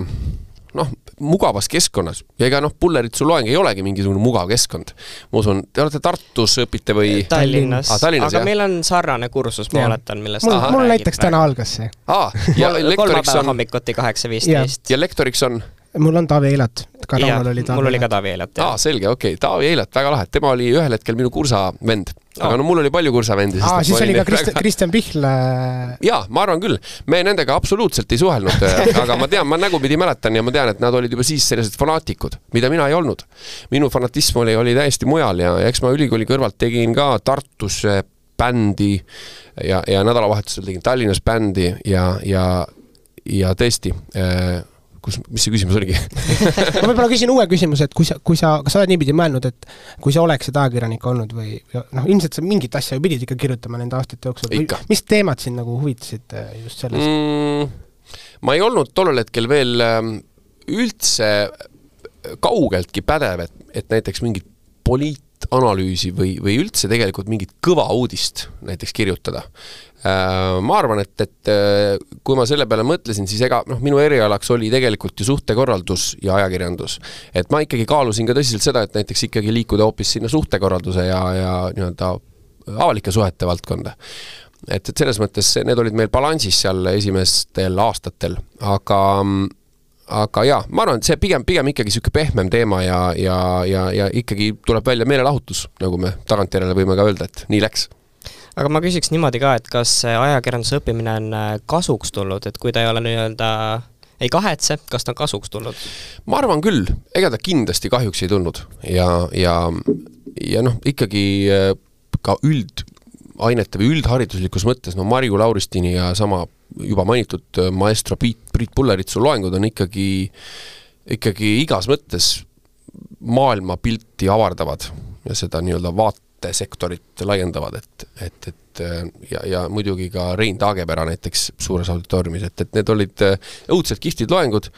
noh, mugavas keskkonnas ja ega noh, Pulleritsu loeng ei olegi mingisugune mugav keskkond. ma usun, te olete Tartus, õpite või? Tallinnas ah,, Tallinnas, aga jah? meil on sarnane kursus, ma oletan, millest mul, mul näiteks täna algas see. aa, ja lektoriks on hommikuti kaheksa viisteist. ja lektoriks on? Mul on Taavi Eilat, ka Raunol oli Taavi mul oli ka Taavi Eilat, jah. aa, selge, okei okay., Taavi Eilat, väga lahe, tema oli ühel hetkel minu kursa vend aga no mul oli palju kursavendi. aa, siis oli ka Krist-, Kristjan Pihl. jaa, ma arvan küll. me nendega absoluutselt ei suhelnud, äh, aga ma tean, ma nägupidi mäletan ja ma tean, et nad olid juba siis sellised fanaatikud, mida mina ei olnud. minu fanatism oli, oli täiesti mujal ja, ja eks ma ülikooli kõrvalt tegin ka Tartus bändi ja, ja nädalavahetusel tegin Tallinnas bändi ja, ja, ja tõesti äh, kus, mis see küsimus oligi ma võib-olla küsin uue küsimuse, et kui sa, kui sa, kas sa oled niipidi mõelnud, et kui sa oleksid ajakirjanik olnud või noh, ilmselt sa mingit asja ju pidid ikka kirjutama nende aastate jooksul mis teemad sind nagu huvitasid äh, just selles mm,? ma ei olnud tollel hetkel veel üldse kaugeltki pädev, et, et näiteks mingit poliit-, analüüsi või, või üldse tegelikult mingit kõva uudist näiteks kirjutada. Äh, ma arvan, et, et äh, kui ma selle peale mõtlesin, siis ega noh, minu erialaks oli tegelikult ju suhtekorraldus ja ajakirjandus. et ma ikkagi kaalusin ka tõsiselt seda, et näiteks ikkagi liikuda hoopis sinna suhtekorralduse ja, ja nii-öelda avalike suhete valdkonda et, et selles mõttes need olid meil balansis seal esimestel aastatel, aga aga jaa, ma arvan, et see pigem, pigem ikkagi niisugune pehmem teema ja, ja, ja, ja ikkagi tuleb välja meelelahutus, nagu me tagantjärele võime ka öelda, et nii läks aga ma küsiks niimoodi ka, et kas ajakirjanduse õppimine on äh, kasuks tulnud, et kui ta ei ole nii-öelda ei kahetse, kas ta on kasuks tulnud? ma arvan küll, ega ta kindlasti kahjuks ei tulnud. Ja, ja, ja noh, ikkagi äh, ka üldainete või üldhariduslikus mõttes, no Marju Lauristini ja sama juba mainitud äh, maestro Priit, Priit Pulleritsu loengud on ikkagi, ikkagi igas mõttes maailmapilti avardavad. Ja seda nii-öelda vaat-, sektorit laiendavad, et, et, et ja, ja muidugi ka Rein Taagepera näiteks suures auditooriumis, et, et need olid äh, õudselt kihvtid loengud.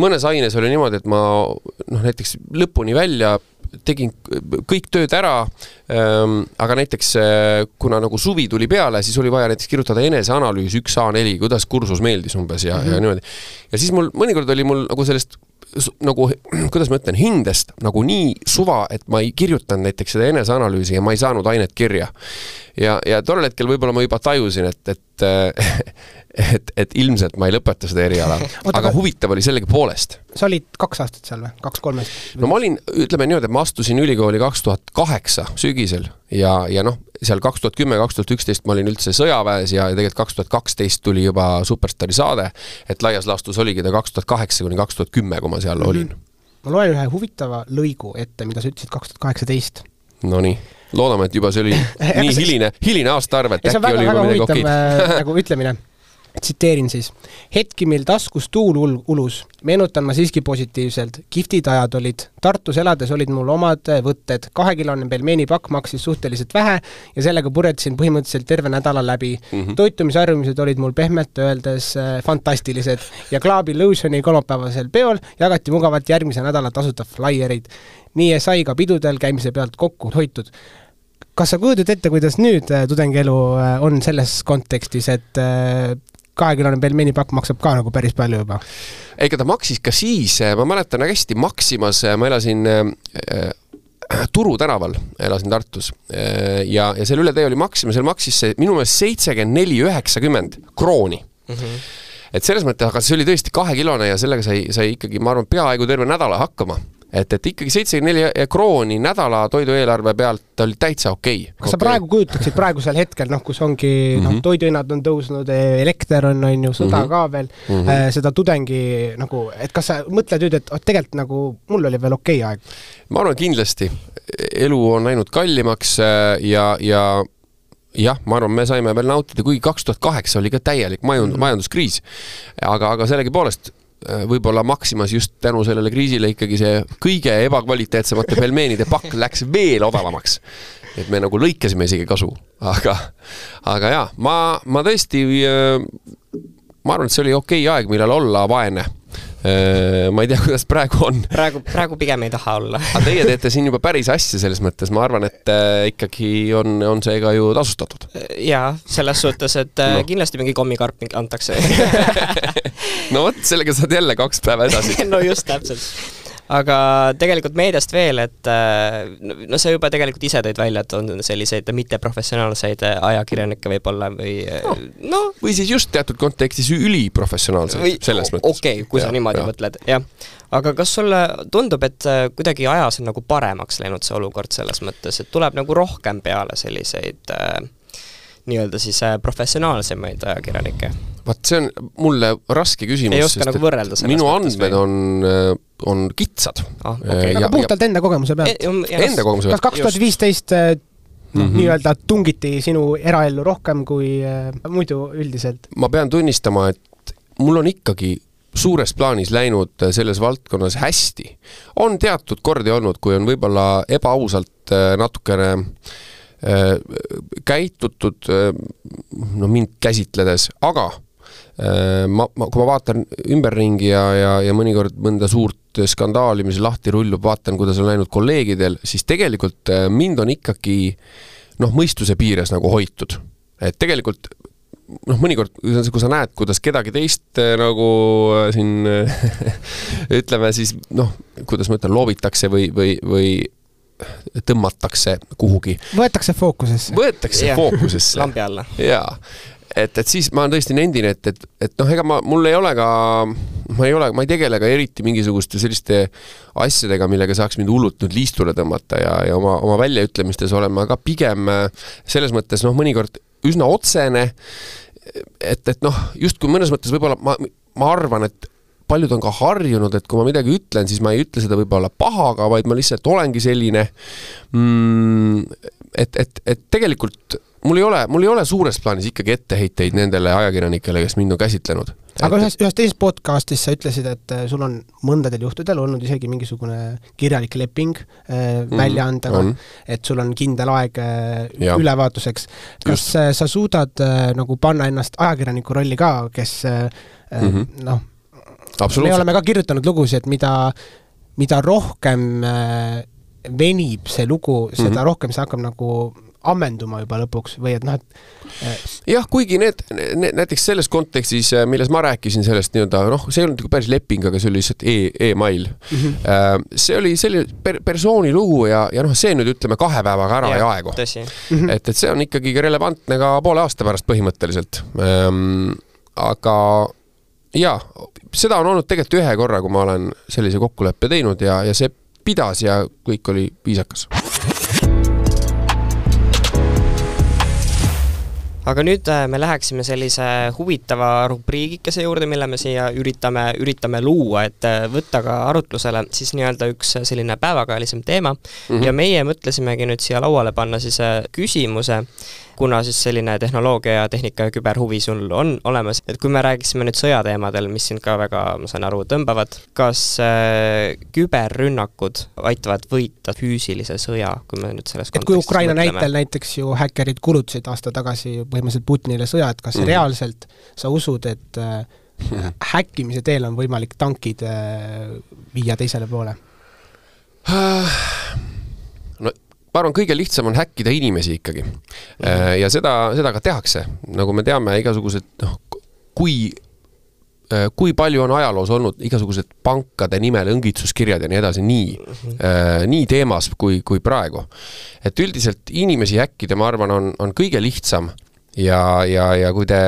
mõnes aines oli niimoodi, et ma noh, näiteks lõpuni välja tegin kõik tööd ära ähm,, aga näiteks äh, kuna nagu suvi tuli peale, siis oli vaja näiteks kirjutada eneseanalüüs üks A4, kuidas kursus meeldis umbes ja mm, -hmm. ja niimoodi. ja siis mul, mõnikord oli mul nagu sellest nagu, kuidas ma ütlen, hindest nagu nii suva, et ma ei kirjutanud näiteks seda eneseanalüüsi ja ma ei saanud ainet kirja. ja, ja tollel hetkel võib-olla ma juba tajusin, et, et et, et ilmselt ma ei lõpeta seda eriala aga huvitav oli sellegipoolest. sa olid kaks aastat seal või, kaks-kolmest? no ma olin, ütleme niimoodi, et ma astusin ülikooli kaks tuhat kaheksa sügisel ja, ja noh, seal kaks tuhat kümme, kaks tuhat üksteist ma olin üldse sõjaväes ja, tegelikult kaks tuhat kaksteist tuli juba Superstaari saade, et laias laastus oligi ta kaks tuhat kaheksa kuni kaks tuhat kümme, kui ma seal mm -hmm. olin. ma loen ühe huvitava lõigu ette, mida sa ütlesid kaks tuhat kaheksateist. Nonii loodame, et juba see oli nii hiline, hiline aastaarv, et äkki oli juba midagi okeid. Äh, nagu ütlemine tsiteerin siis. hetki, mil taskus tuul ul-, ulus, meenutan ma siiski positiivselt. kihvtid ajad olid. Tartus elades olid mul omad võtted. kahekilone pelmeenipakk maksis suhteliselt vähe ja sellega purjetasin põhimõtteliselt terve nädala läbi mm. -hmm. toitumisharjumused olid mul pehmelt öeldes äh, fantastilised ja Klaabi Lotioni kolmapäevasel peol jagati mugavalt järgmise nädala tasuta flaiereid. nii sai ka pidudel käimise pealt kokku hoitud kas sa kujutad ette, kuidas nüüd äh, tudengielu on selles kontekstis, et äh, kahekilone pelmeenipakk maksab ka nagu päris palju juba. ega ta maksis ka siis, ma mäletan väga hästi, Maximas ma elasin äh, Turu tänaval, elasin Tartus ja, ja seal üle tee oli Maxima, seal maksis see minu meelest seitsekümmend neli üheksakümmend krooni mm. -hmm. et selles mõttes, aga see oli tõesti kahekilone ja sellega sai, sai ikkagi, ma arvan, peaaegu terve nädala hakkama et, et ikkagi seitsekümmend neli krooni nädala toidueelarve pealt oli täitsa okei okay.. kas okay. sa praegu kujutaksid praegusel hetkel, noh, kus ongi mm -hmm. noh, mhm. toiduhinnad on tõusnud, elekter on, on ju, sõda mm -hmm. ka veel mm, -hmm. äh, seda tudengi nagu, et kas sa mõtled nüüd, et oh, tegelikult nagu mul oli veel okei okay aeg? ma arvan, kindlasti. elu on läinud kallimaks äh, ja, ja jah, ma arvan, me saime veel nautida, kuigi kaks tuhat kaheksa oli ka täielik majund-, mhm. majanduskriis. aga, aga sellegipoolest võib-olla Maximas just tänu sellele kriisile ikkagi see kõige ebakvaliteetsemate pelmeenide pakk läks veel odavamaks. et me nagu lõikasime isegi kasu, aga, aga jaa, ma, ma tõesti, äh, ma arvan, et see oli okei okay aeg, millal olla vaene Äh, ma ei tea, kuidas praegu on. praegu, praegu pigem ei taha olla aga teie teete siin juba päris asja selles mõttes, ma arvan, et äh, ikkagi on, on see ka ju tasustatud. jaa, selles suhtes, et äh, no. kindlasti mingi kommikarp antakse no vot, sellega saad jälle kaks päeva edasi no just, täpselt aga tegelikult meediast veel, et äh, no sa juba tegelikult ise tõid välja, et on selliseid mitteprofessionaalseid ajakirjanikke võib-olla või no, no. või siis just teatud kontekstis üliprofessionaalseid, selles mõttes. okei okay,, kui ja, sa niimoodi ja. mõtled, jah. aga kas sulle tundub, et äh, kuidagi ajas on nagu paremaks läinud see olukord selles mõttes, et tuleb nagu rohkem peale selliseid äh, nii-öelda siis professionaalsemaid ajakirjanikke? vot see on mulle raske küsimus. ei oska nagu sellest minu andmed on, äh, on kitsad ah,. Okay. aga puhtalt enda kogemuse pealt e? enda kogemuse pealt. kas kaks tuhat viisteist Mm -hmm. nii-öelda tungiti sinu eraellu rohkem kui äh, muidu üldiselt? ma pean tunnistama, et mul on ikkagi suures plaanis läinud äh, selles valdkonnas hästi. on teatud kordi olnud, kui on võib-olla ebaausalt äh, natukene äh, käitutud äh, no mind käsitledes, aga ma, ma, kui ma vaatan ümberringi ja, ja, ja mõnikord mõnda suurt skandaali, mis lahti rullub, vaatan, kuidas on läinud kolleegidel, siis tegelikult äh, mind on ikkagi noh, mõistuse piires nagu hoitud. et tegelikult noh, mõnikord, kui sa näed, kuidas kedagi teist äh, nagu äh, siin ütleme siis noh, kuidas ma ütlen, loobitakse või, või, või tõmmatakse kuhugi. võetakse fookusesse. võetakse yeah. fookusesse. lambi alla. jaa, et, et siis ma tõesti nendin, et, et, et noh, ega ma, mul ei ole ka, ma ei ole, ma ei tegele ka eriti mingisuguste selliste asjadega, millega saaks mind hullult nüüd liistule tõmmata ja, ja oma, oma väljaütlemistes olen ma ka pigem selles mõttes noh, mõnikord üsna otsene, et, et noh, justkui mõnes mõttes võib-olla ma, ma arvan, et paljud on ka harjunud, et kui ma midagi ütlen, siis ma ei ütle seda võib-olla pahaga, vaid ma lihtsalt olengi selline mm,, et, et, et tegelikult mul ei ole, mul ei ole suures plaanis ikkagi etteheiteid nendele ajakirjanikele, kes mind on käsitlenud. aga ühes, ühes teises podcastis sa ütlesid, et äh, sul on mõndadel juhtudel olnud isegi mingisugune kirjalik leping äh, mm, väljaandega, et sul on kindel aeg äh, ülevaatuseks. kas äh, sa suudad äh, nagu panna ennast ajakirjaniku rolli ka, kes äh, mm -hmm. noh, me oleme ka kirjutanud lugusid, et mida, mida rohkem äh, venib see lugu, seda mm -hmm. rohkem see hakkab nagu ammenduma juba lõpuks või et noh, et jah, kuigi need, need, näiteks selles kontekstis, äh, milles ma rääkisin sellest nii-öelda noh, see ei olnud nagu päris leping, aga see oli lihtsalt e, email mm. -hmm. see oli selline per, persooni lugu ja, ja noh, see nüüd ütleme kahe päevaga ära ja, ei aegu. -hmm. et, et see on ikkagi relevantne ka poole aasta pärast põhimõtteliselt ähm,. aga jaa, seda on olnud tegelikult ühe korra, kui ma olen sellise kokkuleppe teinud ja, ja see pidas ja kõik oli viisakas aga nüüd äh, me läheksime sellise huvitava rubriigikese juurde, mille me siia üritame, üritame luua, et äh, võtta ka arutlusele siis nii-öelda üks selline päevakajalisem teema mm -hmm. ja meie mõtlesimegi nüüd siia lauale panna siis äh, küsimuse, kuna siis selline tehnoloogia ja tehnika ja küberhuvi sul on olemas, et kui me räägiksime nüüd sõjateemadel, mis sind ka väga, ma saan aru, tõmbavad, kas äh, küberrünnakud aitavad võita füüsilise sõja, kui me nüüd selles et kui Ukraina mõtleme. näitel näiteks ju häkkerid kulutasid aasta tagasi põhimõtteliselt Putinile sõja, et kas mm -hmm. reaalselt sa usud, et äh, häkkimise teel on võimalik tankid äh, viia teisele poole? ma arvan, kõige lihtsam on häkkida inimesi ikkagi. Äh, ja seda, seda ka tehakse, nagu me teame, igasugused noh, kui äh, kui palju on ajaloos olnud igasugused pankade nimel õngitsuskirjad ja nii edasi, nii mm, -hmm. nii teemas kui, kui praegu. et üldiselt inimesi häkkida, ma arvan, on, on kõige lihtsam ja, ja, ja kui te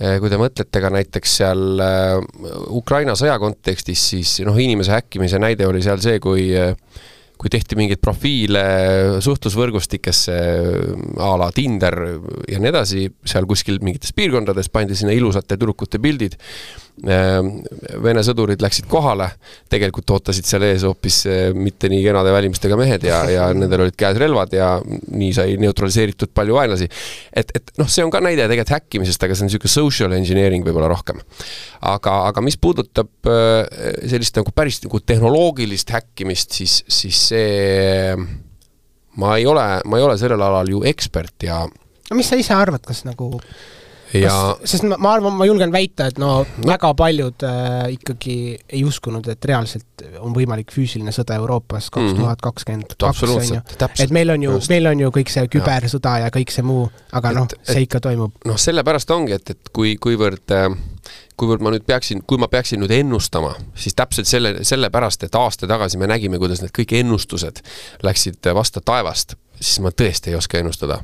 kui te mõtlete ka näiteks seal Ukraina sõja kontekstis, siis noh, inimese häkkimise näide oli seal see, kui äh, kui tehti mingeid profiile suhtlusvõrgustikesse a la Tinder ja nii edasi, seal kuskil mingites piirkondades pandi sinna ilusate tüdrukute pildid Vene sõdurid läksid kohale, tegelikult ootasid seal ees hoopis eh, mitte nii kenade välimustega mehed ja, ja nendel olid käes relvad ja nii sai neutraliseeritud palju vaenlasi. et, et noh, see on ka näide tegelikult häkkimisest, aga see on niisugune social engineering võib-olla rohkem. aga, aga mis puudutab eh, sellist nagu päris nagu tehnoloogilist häkkimist, siis, siis see ma ei ole, ma ei ole sellel alal ju ekspert ja no mis sa ise arvad, kas nagu ja sest ma, ma arvan, ma julgen väita, et no, no. väga paljud äh, ikkagi ei uskunud, et reaalselt on võimalik füüsiline sõda Euroopas kaks tuhat kakskümmend kaks, on ju. et meil on ju, meil on ju kõik see kübersõda ja kõik see muu, aga noh, see ikka toimub. noh, sellepärast ongi, et, et kui, kuivõrd äh, kuivõrd ma nüüd peaksin, kui ma peaksin nüüd ennustama, siis täpselt selle, sellepärast, et aasta tagasi me nägime, kuidas need kõik ennustused läksid vastu taevast, siis ma tõesti ei oska ennustada.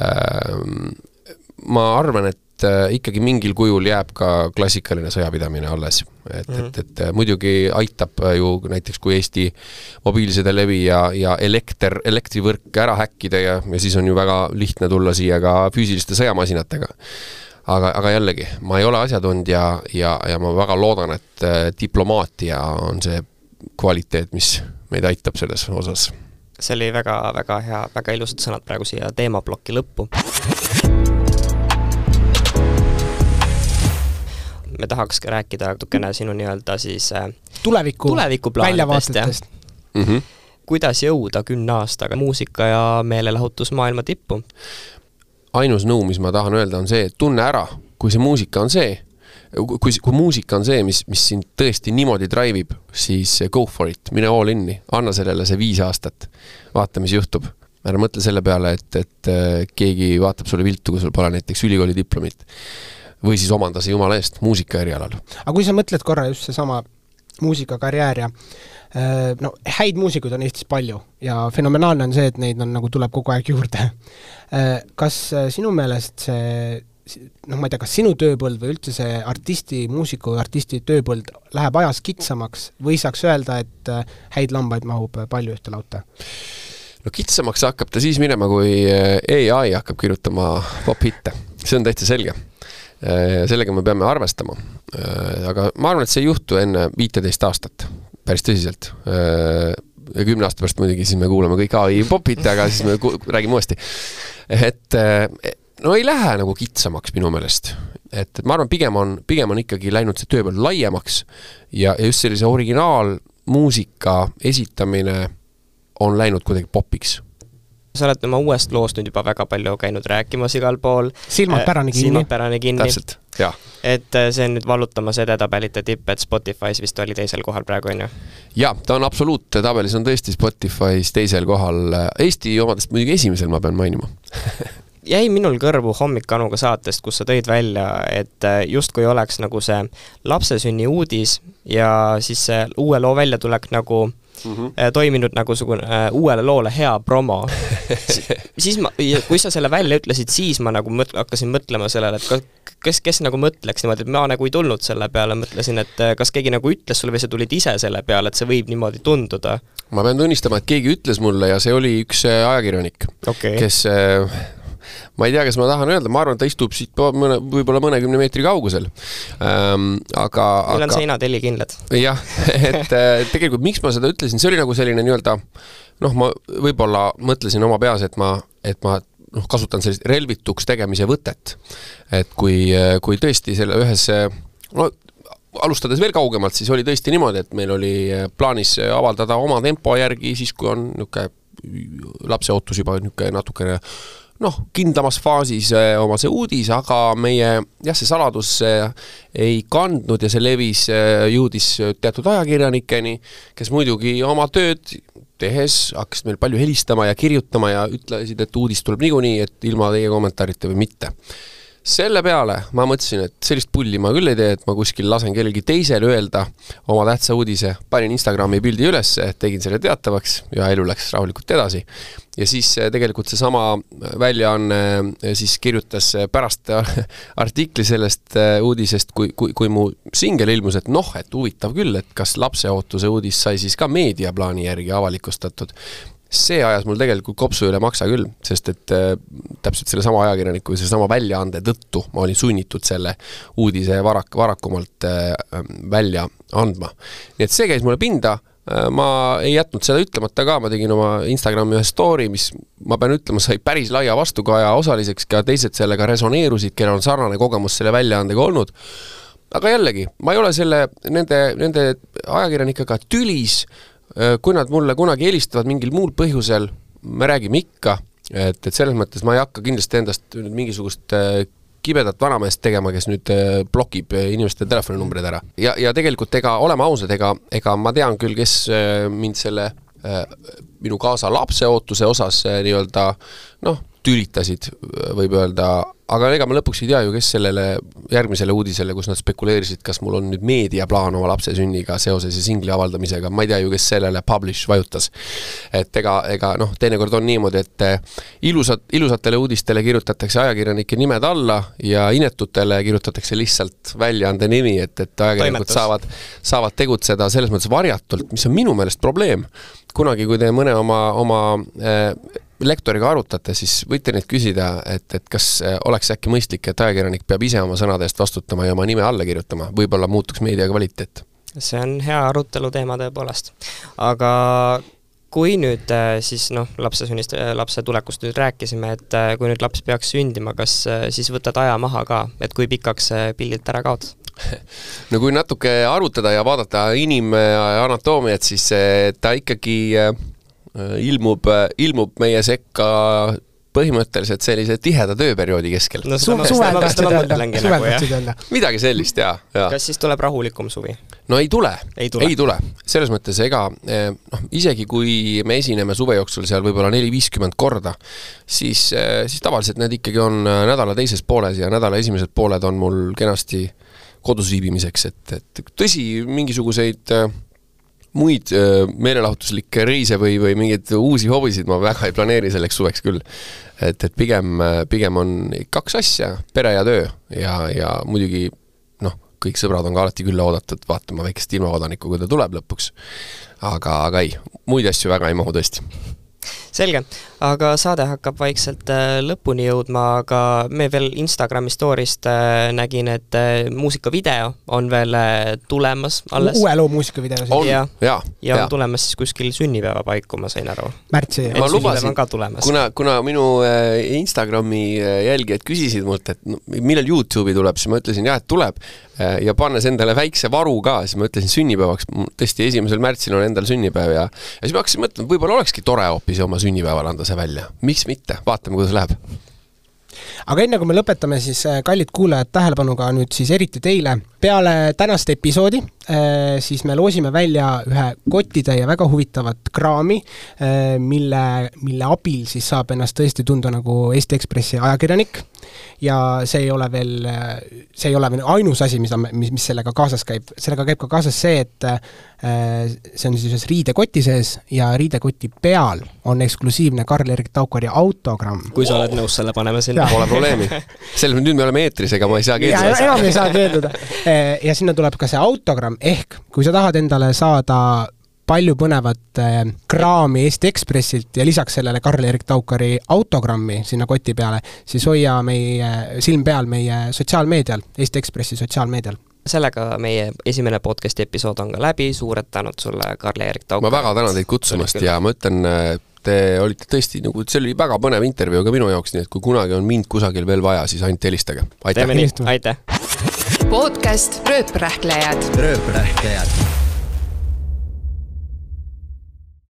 Äh, ma arvan, et et äh, ikkagi mingil kujul jääb ka klassikaline sõjapidamine alles. et mm, -hmm. et, et äh, muidugi aitab äh, ju näiteks, kui Eesti mobiilsidelevi ja, ja elekter, elektrivõrk ära häkkida ja, ja siis on ju väga lihtne tulla siia ka füüsiliste sõjamasinatega. aga, aga jällegi, ma ei ole asjatundja ja, ja, ja ma väga loodan, et diplomaatia on see kvaliteet, mis meid aitab selles osas see oli väga, väga hea, väga ilusad sõnad praegu siia teemaploki lõppu. Me tahaks ka rääkida natukene sinu nii-öelda siis äh, tuleviku, väljavaatest mm. -hmm. kuidas jõuda kümne aastaga muusika- ja meelelahutusmaailma tippu? ainus nõu, mis ma tahan öelda, on see, et tunne ära, kui see muusika on see, kui, kui muusika on see, mis, mis sind tõesti niimoodi drive ib, siis go for it, mine all in'i, anna sellele see viis aastat. vaata, mis juhtub. ära mõtle selle peale, et, et äh, keegi vaatab sulle viltu, kui sul pole näiteks ülikooli diplomit. Või siis omanda see jumala eest muusika erialal. aga kui sa mõtled korra just seesama muusikakarjäär ja äh, no häid muusikuid on Eestis palju ja fenomenaalne on see, et neid on nagu, tuleb kogu aeg juurde. Äh, kas sinu meelest see noh, ma ei tea, kas sinu tööpõld või üldse see artisti, muusiku, artisti tööpõld läheb ajas kitsamaks või saaks öelda, et äh, häid lambaid mahub palju ühte lauta? no kitsamaks hakkab ta siis minema, kui äh, ai hakkab kirjutama pop-hitte, see on täitsa selge. Äh, sellega me peame arvestama. aga ma arvan, et see ei juhtu enne viiteist aastat, päris tõsiselt ja kümne aasta pärast muidugi siis me kuulame kõik ai pop'it, aga siis me räägime uuesti. et no ei lähe nagu kitsamaks minu meelest. et ma arvan, pigem on, pigem on ikkagi läinud see tööpõld laiemaks ja, ja just sellise originaalmuusika esitamine on läinud kuidagi popiks sa oled oma uuest loost nüüd juba väga palju käinud rääkimas igal pool. silmad äh, pärani kinni. silmad pärani kinni. täpselt, jah. et äh, see on nüüd vallutamas edetabelite tipp, et Spotify's vist oli teisel kohal praegu, on ju? jaa, ta on absoluuttabelis, on tõesti Spotify's teisel kohal, Eesti omadest muidugi esimesel, ma pean mainima jäi minul kõrvu Hommik Anuga saatest, kus sa tõid välja, et äh, justkui oleks nagu see lapsesünni uudis ja siis see uue loo väljatulek nagu mm -hmm. toiminud nagu sugune äh, uuele loole hea promo siis ma, kui sa selle välja ütlesid, siis ma nagu mõt-, hakkasin mõtlema sellele, et kes, kes nagu mõtleks niimoodi, et ma nagu ei tulnud selle peale, mõtlesin, et äh, kas keegi nagu ütles sulle või sa tulid ise selle peale, et see võib niimoodi tunduda? ma pean tunnistama, et keegi ütles mulle ja see oli üks ajakirjanik okay., kes ma ei tea, kas ma tahan öelda, ma arvan, et ta istub siit mõne, võib-olla mõnekümne meetri kaugusel ähm,. aga. meil on seinad helikindlad. jah, et äh, tegelikult miks ma seda ütlesin, see oli nagu selline nii-öelda noh, ma võib-olla mõtlesin oma peas, et ma, et ma noh, kasutan sellist relvituks tegemise võtet. et kui, kui tõesti selle ühes no alustades veel kaugemalt, siis oli tõesti niimoodi, et meil oli plaanis avaldada oma tempo järgi siis, kui on niisugune lapseootus juba niisugune natukene noh, kindlamas faasis eh, oma see uudis, aga meie jah, see saladus ei kandnud ja see levis, eh, jõudis teatud ajakirjanikeni, kes muidugi oma tööd tehes hakkasid meil palju helistama ja kirjutama ja ütlesid, et uudis tuleb niikuinii, et ilma teie kommentaarita või mitte selle peale ma mõtlesin, et sellist pulli ma küll ei tee, et ma kuskil lasen kellelgi teisel öelda oma tähtsa uudise, panin Instagrami pildi üles, tegin selle teatavaks ja elu läks rahulikult edasi. ja siis eh, tegelikult seesama väljaanne eh, siis kirjutas eh, pärast artikli sellest uudisest, kui, kui, kui mu singel ilmus, et noh, et huvitav küll, et kas lapseootuse uudis sai siis ka meediaplaani järgi avalikustatud see ajas mul tegelikult kopsu üle maksa küll, sest et äh, täpselt sellesama ajakirjaniku ja sellesama väljaande tõttu ma olin sunnitud selle uudise varak-, varakumalt äh, välja andma. nii et see käis mulle pinda äh,, ma ei jätnud seda ütlemata ka, ma tegin oma Instagrami ühe story, mis ma pean ütlema, sai päris laia vastukaja osaliseks, ka teised sellega resoneerusid, kellel on sarnane kogemus selle väljaandega olnud aga jällegi, ma ei ole selle, nende, nende ajakirjanikega tülis kui nad mulle kunagi helistavad mingil muul põhjusel, me räägime ikka, et, et selles mõttes ma ei hakka kindlasti endast nüüd mingisugust äh, kibedat vanameest tegema, kes nüüd äh, blokib inimeste telefoninumbreid ära. ja, ja tegelikult ega, oleme ausad, ega, ega ma tean küll, kes mind selle minu kaasa lapse ootuse osas nii-öelda noh, tülitasid, võib öelda, aga ega ma lõpuks ei tea ju, kes sellele järgmisele uudisele, kus nad spekuleerisid, kas mul on nüüd meediaplaan oma lapse sünniga seoses ja singli avaldamisega, ma ei tea ju, kes sellele publish vajutas. et ega, ega noh, teinekord on niimoodi, et eh, ilusad, ilusatele uudistele kirjutatakse ajakirjanike nimed alla ja inetutele kirjutatakse lihtsalt väljaande nimi, et, et ajakirjanikud Toimetus. saavad, saavad tegutseda selles mõttes varjatult, mis on minu meelest probleem. kunagi, kui te mõne oma, oma äh, lektoriga arutate, siis võite neid küsida, et, et kas äh, oleks äkki mõistlik, et ajakirjanik peab ise oma sõnade eest vastutama ja oma nime alla kirjutama, võib-olla muutuks meedia kvaliteet? see on hea arutelu teema tõepoolest. aga kui nüüd äh, siis noh, lapse sünnist, äh, lapse tulekust nüüd rääkisime, et kui nüüd laps peaks sündima, kas siis võtad aja maha ka, et kui pikaks pildilt ära kaod? no kui natuke arutada ja vaadata inimanatoomiat, siis ta ikkagi ilmub, äh, ilmub meie sekka põhimõtteliselt sellise tiheda tööperioodi keskel. no Su- suvel tahtsid öelda, suvel nagu tahtsid öelda. midagi sellist ja, ja. kas siis tuleb rahulikum suvi? no ei tule, Ei tule. ei tule. selles mõttes ega eh, noh, isegi kui me esineme suve jooksul seal võib-olla neli-viiskümmend korda, siis, siis tavaliselt need ikkagi on äh, nädala teises pooles ja nädala esimesed pooled on mul kenasti kodus viibimiseks, et, et tõsi, mingisuguseid äh, muid meelelahutuslikke reise või, või mingeid uusi hobisid ma väga ei planeeri selleks suveks küll. et, et pigem, pigem on kaks asja, pere ja töö ja, ja muidugi noh, kõik sõbrad on ka alati külla oodatud vaatama väikest ilmakodanikku, kui ta tuleb lõpuks. aga, aga ei, muid asju väga ei mahu tõesti. selge, aga saade hakkab vaikselt äh, lõpuni jõudma, aga me veel Instagrami story'st äh, nägin, et äh, muusikavideo on veel tulemas alles uue loo muusikavideo on siis, Jaa., jaa, ja on tulemas siis kuskil sünnipäeva paiku, ma sain aru. märtsi et Ma lubasin- on ka tulemas. kuna, kuna minu Instagrami jälgijad küsisid mult, et no, millal Youtube'i tuleb, siis ma ütlesin jah, et tuleb. ja pannes endale väikse varu ka, siis ma ütlesin sünnipäevaks, tõesti esimesel märtsil on endal sünnipäev ja ja siis ma hakkasin mõtlema, võib-olla olekski tore hoopis oma sünnipäeval anda see välja. miks mitte, vaatame, kuidas läheb. aga enne kui me lõpetame, siis äh, kallid kuulajad, tähelepanu ka nüüd siis eriti teile, peale tänast episoodi äh, siis me loosime välja ühe kotitäie väga huvitavat kraami, mille, mille abil siis saab ennast tõesti tunda nagu Eesti Ekspressi ajakirjanik ja see ei ole veel, see ei ole veel ainus asi, mida me, mis, mis sellega kaasas käib, sellega käib ka kaasas see, et äh, see on siis ühes riidekoti sees ja riidekoti peal on eksklusiivne Karl-Erik Taukari autogramm. kui sa oled nõus selle panema sinna. Pole probleemi. selles mõttes nüüd me oleme eetris, ega ma ei saa keelduda. enam ei saa keelduda. ja sinna tuleb ka see autogramm, ehk kui sa tahad endale saada palju põnevat eh, kraami Eesti Ekspressilt ja lisaks sellele Karl-Erik Taukari autogrammi sinna koti peale, siis hoia meie silm peal meie sotsiaalmeedial, Eesti Ekspressi sotsiaalmeedial. sellega meie esimene podcast'i episood on ka läbi, suured tänud sulle, Karl-Erik Tauk. ma väga tänan teid kutsumast ja ma ütlen, te olite tõesti nagu, see oli väga põnev intervjuu ka minu jaoks, nii et kui kunagi on mind kusagil veel vaja, siis ainult helistage. aitäh aitäh! Podcast Rööprähklejad. Rööprähklejad